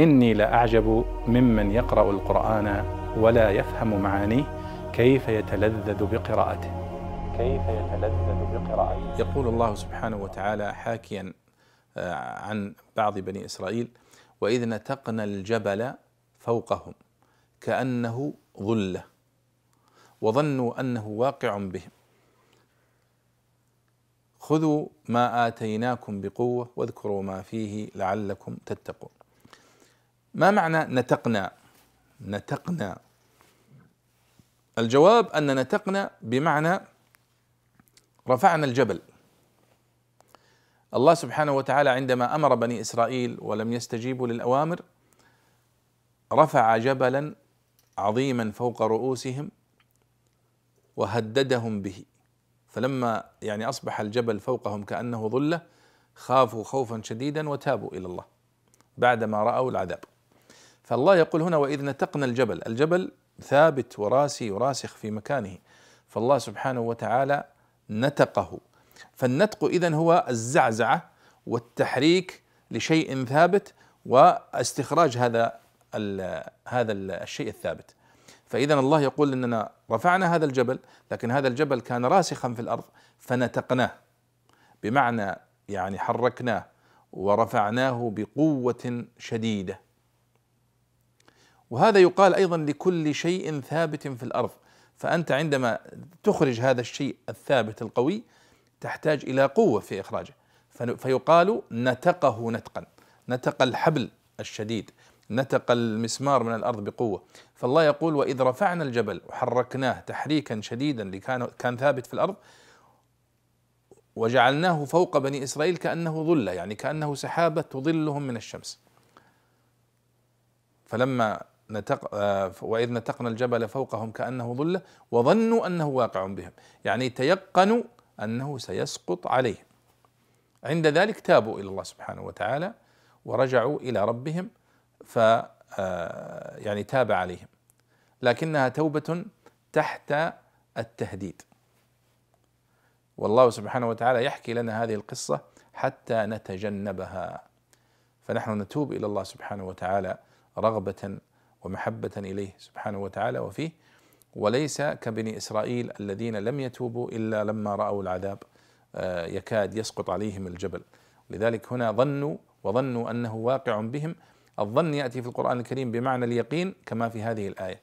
إني لأعجب ممن يقرأ القرآن ولا يفهم معانيه كيف يتلذذ بقراءته. كيف يتلذذ بقراءته. يقول الله سبحانه وتعالى حاكيا آه، عن بعض بني إسرائيل وإذ نتقنا الجبل فوقهم كأنه ظلة وظنوا أنه واقع بهم خذوا ما آتيناكم بقوة واذكروا ما فيه لعلكم تتقون. ما معنى نتقنا؟ نتقنا. الجواب أن نتقنا بمعنى رفعنا الجبل. الله سبحانه وتعالى عندما أمر بني إسرائيل ولم يستجيبوا للأوامر رفع جبلا عظيما فوق رؤوسهم وهددهم به. فلما يعني أصبح الجبل فوقهم كأنه ظلة خافوا خوفا شديدا وتابوا إلى الله بعدما رأوا العذاب. فالله يقول هنا وإذ نتقنا الجبل الجبل ثابت وراسي وراسخ في مكانه فالله سبحانه وتعالى نتقه. فالنتق اذا هو الزعزعة والتحريك لشيء ثابت واستخراج هذا ال هذا الشيء الثابت. فاذا الله يقول إننا رفعنا هذا الجبل لكن هذا الجبل كان راسخا في الأرض فنتقناه. بمعنى يعني حركناه ورفعناه بقوة شديدة. وهذا يقال أيضا لكل شيء ثابت في الأرض. فأنت عندما تخرج هذا الشيء الثابت القوي تحتاج إلى قوة في إخراجه. فيقال نتقه نتقا. نتق الحبل الشديد. نتق المسمار من الأرض بقوة. فالله يقول وإذ رفعنا الجبل وحركناه تحريكا شديدا لكان كان ثابت في الأرض وجعلناه فوق بني إسرائيل كأنه ظلة يعني كأنه سحابة تظلهم من الشمس. فلما نتق آه، وإذ نتقنا الجبل فوقهم كأنه ظله وظنوا أنه واقع بهم. يعني تيقنوا أنه سيسقط عليهم. عند ذلك تابوا إلى الله سبحانه وتعالى ورجعوا إلى ربهم ف آه، يعني تاب عليهم. لكنها توبة تحت التهديد. والله سبحانه وتعالى يحكي لنا هذه القصة حتى نتجنبها. فنحن نتوب إلى الله سبحانه وتعالى رغبة ومحبة إليه سبحانه وتعالى وفيه وليس كبني إسرائيل الذين لم يتوبوا إلا لما رأوا العذاب آه، يكاد يسقط عليهم الجبل. لذلك هنا ظنوا وظنوا أنه واقع بهم. الظن يأتي في القرآن الكريم بمعنى اليقين كما في هذه الآية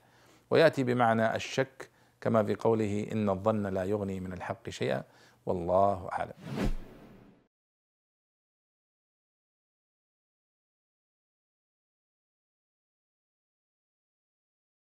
ويأتي بمعنى الشك كما في قوله إن الظن لا يغني من الحق شيئا والله أعلم.